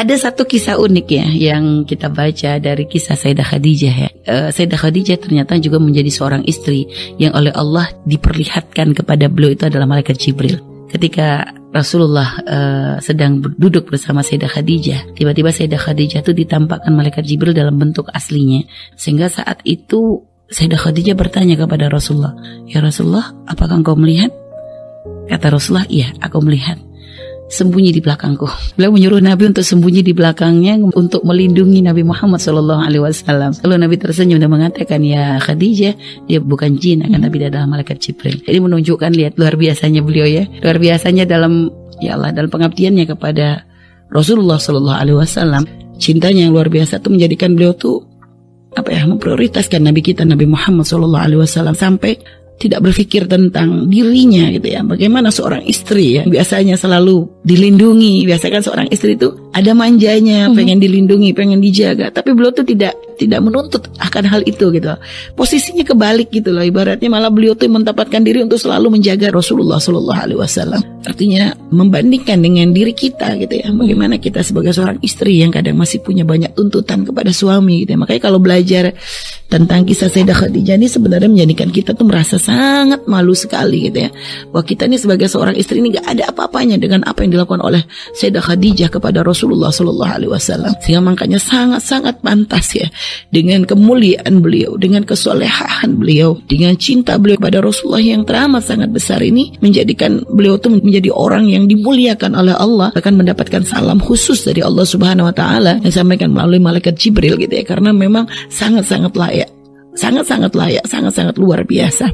Ada satu kisah unik ya yang kita baca dari kisah Sayyidah Khadijah ya. Uh, Sayyidah Khadijah ternyata juga menjadi seorang istri yang oleh Allah diperlihatkan kepada beliau itu adalah malaikat Jibril. Ketika Rasulullah uh, sedang duduk bersama Sayyidah Khadijah, tiba-tiba Sayyidah Khadijah itu ditampakkan malaikat Jibril dalam bentuk aslinya. Sehingga saat itu Sayyidah Khadijah bertanya kepada Rasulullah, "Ya Rasulullah, apakah engkau melihat?" Kata Rasulullah, "Iya, aku melihat." Sembunyi di belakangku. Beliau menyuruh Nabi untuk sembunyi di belakangnya untuk melindungi Nabi Muhammad Shallallahu Alaihi Wasallam. Lalu Nabi tersenyum dan mengatakan, ya Khadijah, dia bukan jin, akan Nabi adalah malaikat Jibril. Jadi menunjukkan lihat luar biasanya beliau ya, luar biasanya dalam ya Allah dalam pengabdiannya kepada Rasulullah Shallallahu Alaihi Wasallam. Cintanya yang luar biasa itu menjadikan beliau tuh apa ya memprioritaskan Nabi kita Nabi Muhammad Shallallahu Alaihi Wasallam sampai tidak berpikir tentang dirinya gitu ya. Bagaimana seorang istri yang biasanya selalu dilindungi. Biasanya kan seorang istri itu ada manjanya, hmm. pengen dilindungi, pengen dijaga. Tapi beliau tuh tidak tidak menuntut akan hal itu gitu. Posisinya kebalik gitu loh. Ibaratnya malah beliau tuh mendapatkan diri untuk selalu menjaga Rasulullah Shallallahu Alaihi Wasallam. Artinya membandingkan dengan diri kita gitu ya. Bagaimana kita sebagai seorang istri yang kadang masih punya banyak tuntutan kepada suami gitu ya. Makanya kalau belajar tentang kisah Sayyidah Khadijah ini sebenarnya menjadikan kita tuh merasa sangat malu sekali gitu ya. Bahwa kita ini sebagai seorang istri ini gak ada apa-apanya dengan apa yang dilakukan oleh Sayyidah Khadijah kepada Rasulullah Shallallahu Alaihi Wasallam. Sehingga makanya sangat-sangat pantas ya dengan kemuliaan beliau, dengan kesolehan beliau, dengan cinta beliau kepada Rasulullah yang teramat sangat besar ini menjadikan beliau tuh menjadi orang yang dimuliakan oleh Allah akan mendapatkan salam khusus dari Allah Subhanahu Wa Taala yang disampaikan melalui malaikat Jibril gitu ya karena memang sangat-sangat layak sangat-sangat layak, sangat-sangat luar biasa.